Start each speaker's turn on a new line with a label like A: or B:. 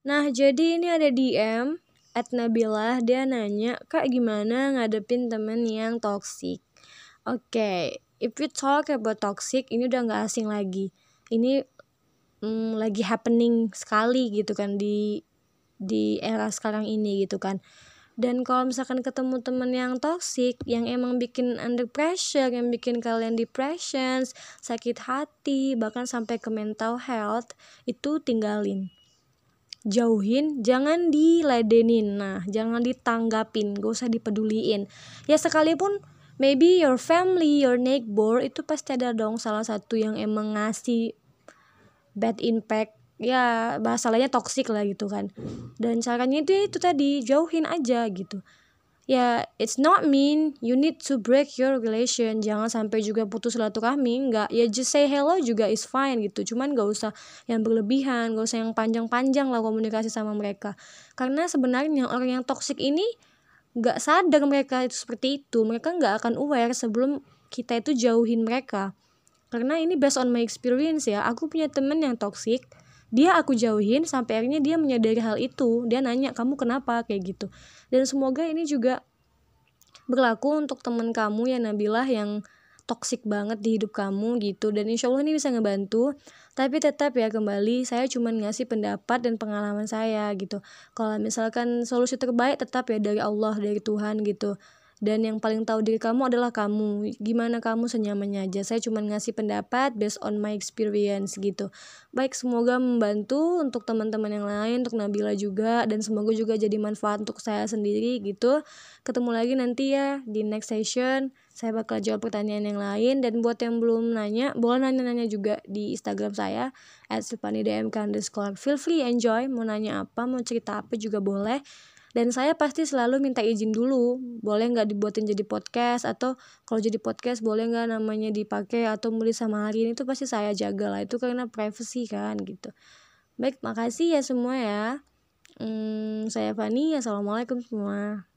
A: Nah, jadi ini ada DM at Nabila dia nanya, "Kak, gimana ngadepin temen yang toxic?" Oke, okay, if we talk about toxic, ini udah nggak asing lagi. Ini mm, lagi happening sekali gitu kan di di era sekarang ini gitu kan dan kalau misalkan ketemu temen yang toxic yang emang bikin under pressure yang bikin kalian depression sakit hati bahkan sampai ke mental health itu tinggalin jauhin jangan diladenin. Nah jangan ditanggapin gak usah dipeduliin. Ya sekalipun maybe your family your neighbor itu pasti ada dong salah satu yang emang ngasih bad impact. Ya bahasa lainnya toxic lah gitu kan. Dan caranya itu itu tadi jauhin aja gitu ya it's not mean you need to break your relation. Jangan sampai juga putus silaturahmi. Nggak. Ya just say hello juga is fine gitu. Cuman gak usah yang berlebihan gak usah yang panjang-panjang lah komunikasi sama mereka. Karena sebenarnya orang yang toxic ini nggak sadar mereka itu seperti itu. Mereka nggak akan aware sebelum kita itu jauhin mereka. Karena ini based on my experience ya. Aku punya temen yang toxic dia aku jauhin sampai akhirnya dia menyadari hal itu. Dia nanya kamu kenapa? Kayak gitu. Dan semoga ini juga berlaku untuk teman kamu ya Nabilah yang toxic banget di hidup kamu gitu. Dan insya Allah ini bisa ngebantu. Tapi tetap ya kembali saya cuma ngasih pendapat dan pengalaman saya gitu. Kalau misalkan solusi terbaik tetap ya dari Allah dari Tuhan gitu dan yang paling tahu diri kamu adalah kamu. Gimana kamu senyamannya aja. Saya cuma ngasih pendapat based on my experience gitu. Baik semoga membantu untuk teman-teman yang lain untuk Nabila juga dan semoga juga jadi manfaat untuk saya sendiri gitu. Ketemu lagi nanti ya di next session. Saya bakal jawab pertanyaan yang lain. Dan buat yang belum nanya boleh nanya-nanya juga di Instagram saya at underscore. Feel free enjoy. Mau nanya apa mau cerita apa juga boleh dan saya pasti selalu minta izin dulu. Boleh nggak dibuatin jadi podcast? Atau kalau jadi podcast boleh nggak namanya dipakai atau mulai sama hari ini? Itu pasti saya jaga lah. Itu karena privacy kan gitu. Baik makasih ya semua ya. Hmm, saya Fani. Assalamualaikum semua